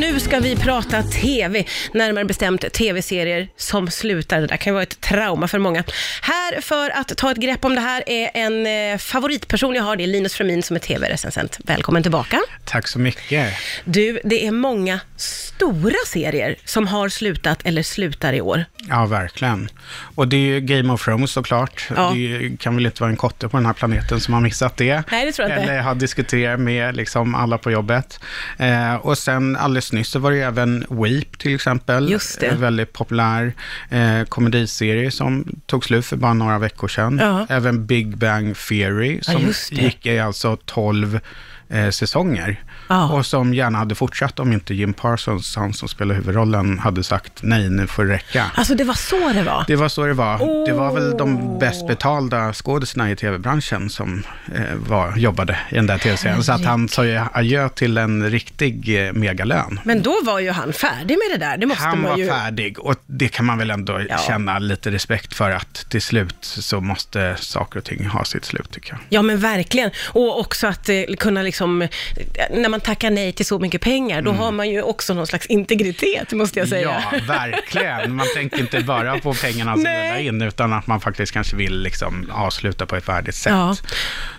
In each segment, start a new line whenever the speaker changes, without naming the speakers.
nu ska vi prata TV, närmare bestämt TV-serier som slutar. Det där kan ju vara ett trauma för många. Här för att ta ett grepp om det här är en eh, favoritperson jag har, det är Linus Framin som är TV-recensent. Välkommen tillbaka.
Tack så mycket.
Du, det är många stora serier som har slutat eller slutar i år.
Ja, verkligen. Och det är ju Game of Thrones såklart.
Ja.
Det kan väl inte vara en kotte på den här planeten som har missat det.
Nej, det tror jag inte.
Eller har diskuterat med liksom alla på jobbet. Eh, och sen alldeles nyss så var det även Weep till exempel.
Just det.
En väldigt populär eh, komediserie som tog slut för bara några veckor sedan.
Ja.
Även Big Bang Theory som
det.
gick i alltså 12 eh, säsonger.
Ja.
Och som gärna hade fortsatt om inte Jim Parsons, han som spelar huvudrollen, hade sagt nej, nu får det räcka.
Alltså det var så det var.
Det var så det var. Det var väl de bäst betalda skådisarna i tv-branschen som eh, var, jobbade i den där tv-serien. Så att han sa ju adjö till en riktig eh, megalön.
Men då var ju han färdig med det där. Det måste
Han var
ju...
färdig och det kan man väl ändå
Ja.
känna lite respekt för att till slut så måste saker och ting ha sitt slut tycker jag.
Ja, men verkligen. Och också att eh, kunna liksom, eh, när man tackar nej till så mycket pengar, då har man ju också någon slags integritet, måste jag säga.
Mm. Ja, verkligen. Man tänker inte bara på pengarna som rullar in, utan att man faktiskt kanske vill liksom avsluta på ett värdigt sätt.
Ja.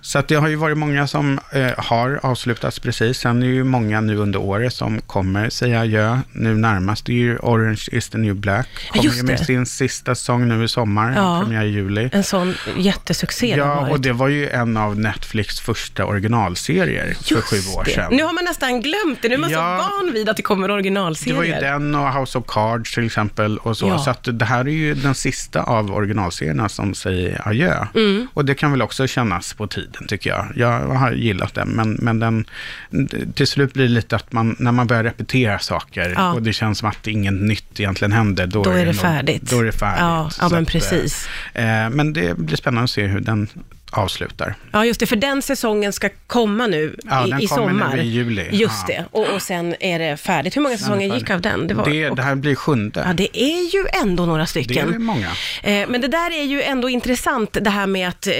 Så att det har ju varit många som eh, har avslutats precis. Sen är det ju många nu under året som kommer säga adjö. Nu närmast är ju Orange is the new black. Kommer
just
ju med
det.
sin sista säsong nu i sommar,
Ja.
premiär i juli.
En sån jättesuccé
Ja, och det var ju en av Netflix första originalserier för sju år
det.
sedan.
Nu har man nästan glömt det. Nu är man
Ja.
så van vid att det kommer
Det
originalserier.
var ju den och House of Cards till exempel och så.
Ja.
Så att det här är ju den sista av originalserierna som säger adjö.
Mm.
Och det kan väl också kännas på tiden tycker jag. Jag har gillat den, men, men den, till slut blir det lite att man, när man börjar repetera saker
Ja.
och det känns som att inget nytt egentligen händer, då,
Då är det
nog-
färdigt.
Då är det färdigt.
Ja, ja, men
att, eh,
precis.
Eh, men det blir spännande att se hur den avslutar.
Ja, just det, för den säsongen ska komma nu
Ja,
i,
den
i
kommer nu
sommar.
i juli.
Just
Ja.
det, och, och sen är det färdigt. Hur många säsonger gick av den? Det, var,
det, det här blir sjunde.
ja, det är ju ändå några
det
stycken.
är många.
Eh, Men det där är ju ändå intressant, det här med att eh,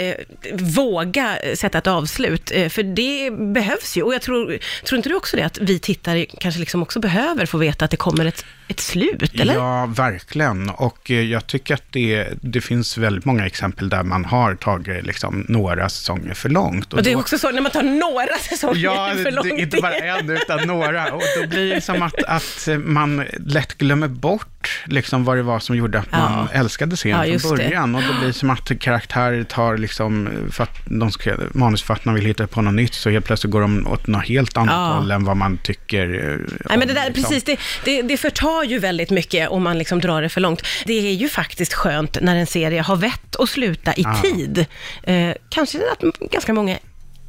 våga sätta ett avslut, eh, för det behövs ju. Och jag tror, tror inte du också det, att vi tittare kanske liksom också behöver få veta att det kommer ett, ett slut, eller?
Ja, verkligen. Och eh, jag tycker att det, det finns väldigt många exempel där man har tagit liksom, några säsonger för långt.
och det är också så, när man tar några säsonger
Ja,
för lång
det,
tid.
inte bara en utan några. Och då blir det som att, att man lätt glömmer bort liksom vad det var som gjorde att
Ja.
man älskade
Ja,
serien
just
från
det.
början. Och det blir som att karaktärer tar liksom, för att de ska, manusförfattarna vill hitta på något nytt, så helt plötsligt går de åt något helt annat
Ja.
håll än vad man tycker eh,
Nej, men det
om,
där,
liksom.
precis, det, det, det förtar ju väldigt mycket om man liksom drar det för långt. Det är ju faktiskt skönt när en serie har vett att sluta i
Ja.
tid. Eh, kanske att ganska många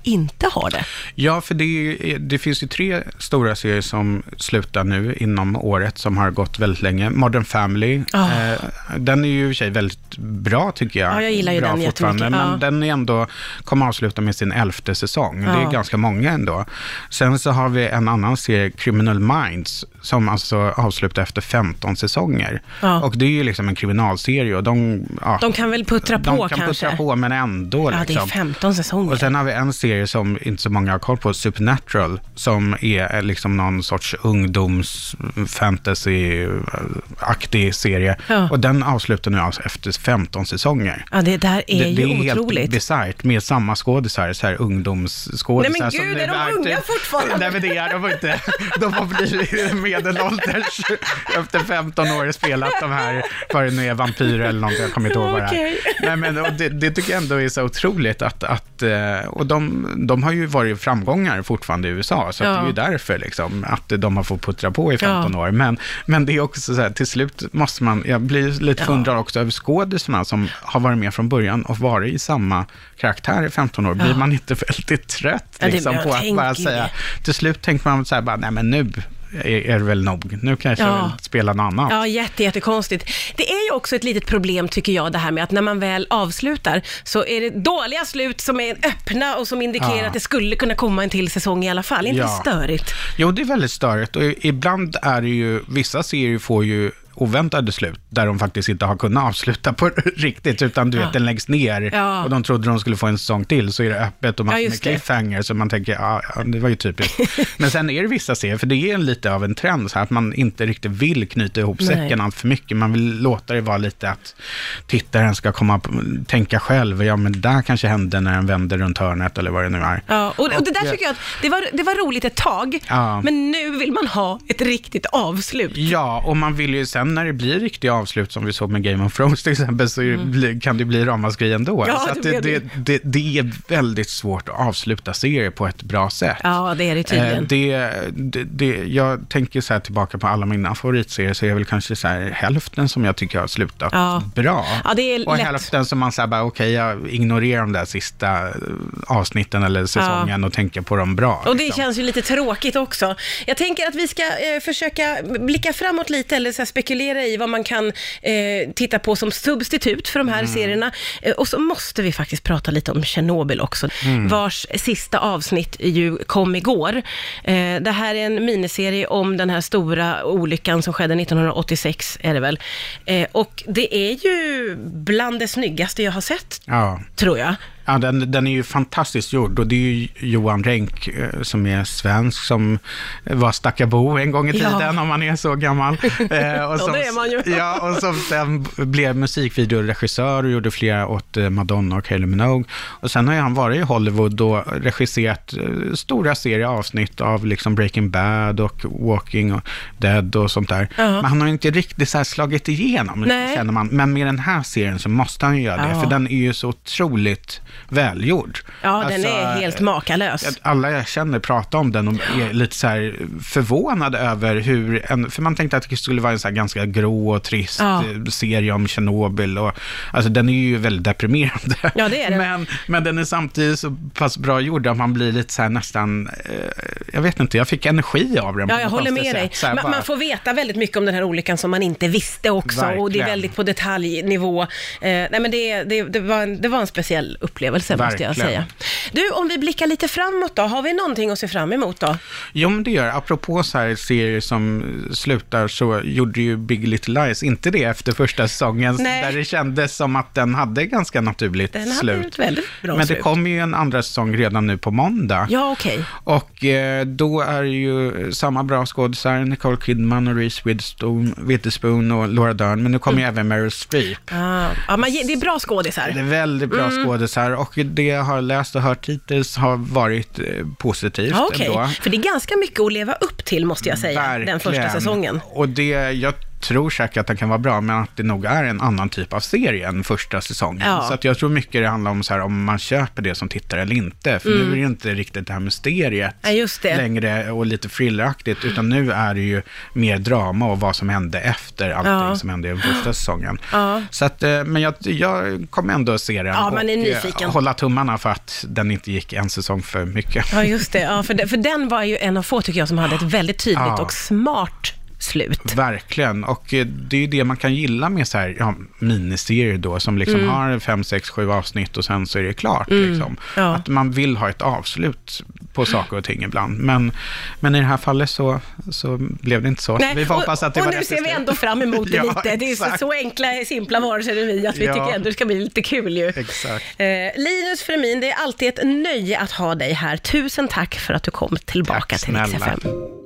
inte har det.
Ja, för det, det finns ju tre stora serier som slutar nu inom året som har gått väldigt länge. Modern Family,
Ah.
eh, den är ju i och för sig väldigt bra tycker jag.
Ja, jag gillar ju
bra
den jättemycket,
Men
ja.
den är ändå, kommer avsluta med sin elfte säsong. Det
Ja.
är ganska många ändå. Sen så har vi en annan serie, Criminal Minds, som alltså avslutar efter 15 säsonger.
Ja.
Och det är ju liksom en kriminalserie och de,
De kan väl puttra
de
på
kan
kanske?
puttra på men ändå.
Ja, det är
liksom.
15 säsonger.
Och sen har vi en serie som inte så många har koll på, Supernatural, som är liksom någon sorts ungdoms fantasy-aktig serie.
Ja.
Och den avslutar nu alltså efter 15 säsonger.
Ja, det där är
det,
ju
det är helt
otroligt.
bisarrt med samma skådisar, så här ungdomsskådisar.
Nej, men
som
gud,
nu
är de
är
unga
typ-
fortfarande?
Nej men det är de inte. De har blivit medelålders efter 15 år spelat de här, vad det nu är, vampyrer eller något, jag kommer inte ihåg vad det är. Nej, men, och det, det tycker jag ändå är så otroligt att, att eh, och de, de har ju varit framgångar fortfarande i USA, så
Ja.
det är ju därför liksom, att de har fått puttra på i 15
Ja.
år. Men, men det är också så här, till slut måste man, jag blir lite
Ja.
fundrad också över skådisarna som har varit med från början och varit i samma karaktär i 15 år. Blir
Ja.
man inte väldigt trött liksom, på att bara säga, till slut tänker man så här, bara, nej men nu är, är väl nog, nu kanske jag
Ja.
vill spela något annat.
Ja, jätte, jättekonstigt. Det är ju också ett litet problem tycker jag det här med att när man väl avslutar så är det dåliga slut som är öppna och som indikerar
Ja.
att det skulle kunna komma en till säsong i alla fall. Är inte
Ja.
störigt?
Jo, det är väldigt störigt och ibland är det ju, vissa serier får ju oväntade slut, där de faktiskt inte har kunnat avsluta på riktigt, utan du
Ja.
vet, den läggs ner
Ja.
och de trodde de skulle få en säsong till, så är det öppet och massor
Ja,
med
just det.
cliffhanger, så man tänker, ja, det var ju typiskt. Men sen är det vissa serier, för det är lite av en trend, så här, att man inte riktigt vill knyta ihop
Nej.
säcken allt för mycket. Man vill låta det vara lite att tittaren ska komma tänka själv, ja men det där kanske hände när den vände runt hörnet, eller vad det nu är.
Ja, och, och det där tycker jag att det var, det var roligt ett tag, men nu vill man ha ett riktigt avslut.
Ja, och man vill ju sen när det blir riktiga avslut, som vi såg med Game of Thrones till exempel, så blir- kan det bli ramaskri ändå.
Mm. Ja,
så
det
det,
det.
det, är väldigt svårt att avsluta serier på ett bra sätt.
Ja, det är det
Eh,
tydligen.
Det, det, det, jag tänker så här tillbaka på alla mina favoritserier, så är det väl kanske så här hälften som jag tycker har slutat
Ja.
bra.
Ja, det är
och
lätt.
hälften som man säger bara, okej, jag ignorerar de där sista eh, avsnitten eller säsongen och tänker på dem bra.
Och det
liksom.
känns ju lite tråkigt också. Jag tänker att vi ska eh, försöka blicka framåt lite, eller så här, spekulera i vad man kan eh, titta på som substitut för de här
Mm.
serierna. Eh, och så måste vi faktiskt prata lite om Tjernobyl också,
Mm.
vars sista avsnitt ju kom igår. Eh, det här är en miniserie om den här stora olyckan som skedde 1986, är det väl. Eh, och det är ju bland det snyggaste jag har sett,
Ja.
tror jag.
Ja, den, den är ju fantastiskt gjord och det är ju Johan Renck eh, som är svensk som var Stackabo en gång i
Ja.
tiden om man är så gammal. Eh, och
Ja,
som,
det är man ju.
Ja, och som sen blev musikvideoregissör och gjorde flera åt eh, Madonna och Kylie Minogue. Och sen har han varit i Hollywood och regisserat eh, stora serier avsnitt av liksom Breaking Bad och Walking och Dead och sånt där.
Ja.
Men han har ju inte riktigt så slagit igenom,
Nej.
känner man. Men med den här serien så måste han ju göra det,
Ja.
för den är ju så otroligt välgjord.
Ja, den
Alltså,
är helt makalös.
Alla jag känner pratar om den och är lite så här förvånade över hur, en, för man tänkte att det skulle vara en så här ganska grå och trist
Ja.
eh, serie om Tjernobyl och, alltså den är ju väldigt deprimerande.
Ja, det är den.
Men, men den är samtidigt så pass bra gjord att man blir lite så här nästan, eh, jag vet inte, jag fick energi av den.
Ja, jag håller med dig.
här
Man,
bara-
man får veta väldigt mycket om den här olyckan som man inte visste också. Och det är
Verkligen.
väldigt på detaljnivå. Eh, nej, men det, det, det, var en, det var en speciell upplevelse, måste jag
Verkligen.
säga. Du, om vi blickar lite framåt då, har vi någonting att se fram emot då?
Jo, men det gör. Apropå så här serier som slutar så gjorde ju Big Little Lies inte det efter första säsongen,
Nej.
där det kändes som att den hade ganska naturligt
Den hade
slut.
ett väldigt bra
men det kommer ju en andra säsong redan nu på måndag.
Ja, okej.
Och eh, då är ju samma bra skådisar, Nicole Kidman och Reese Witherspoon, och Laura Dern, men nu kommer ju även Meryl Streep.
Ah, ja, man, det är bra skådisar.
Det är väldigt bra
Mm.
skådisar och det jag har läst och hört hittills har varit eh, positivt
Ja,
ändå.
För det är ganska mycket att leva upp till, måste jag säga, den första
Verkligen.
säsongen.
Och det, jag tror säkert att den kan vara bra, men att det nog är en annan typ av serie än första säsongen.
Ja.
Så att jag tror mycket det handlar om så här, om man köper det som tittare eller inte. För nu är det inte riktigt det här mysteriet
Ja, det.
längre och lite thrilleraktigt, utan nu är det ju mer drama och vad som hände efter allting
Ja.
som hände i den första säsongen. Så att, eh, men jag, jag kommer ändå se den
Ja, man är
och eh, hålla tummarna för att den inte gick en säsong för mycket.
Ja, just det. Ja, för, de, för den var ju en av få, tycker jag, som hade ett väldigt tydligt och smart slut.
Verkligen, och eh, det är ju det man kan gilla med så här, ja, miniserier då, som liksom
Mm.
har fem, sex, sju avsnitt och sen så är det klart. Liksom.
Ja.
Att man vill ha ett avslut på saker och ting ibland. Men, men i det här fallet så, så blev det inte så.
Nej,
vi får hoppas att det
och,
var
och nu ser vi ändå fram emot det
Ja,
lite. Det är så,
exakt.
så enkla, simpla varelser är vi, att vi
Ja.
tycker ändå det ska bli lite kul ju.
Exakt.
Eh, Linus Fremin, det är alltid ett nöje att ha dig här. Tusen tack för att du kom tillbaka
Tack
till Rix.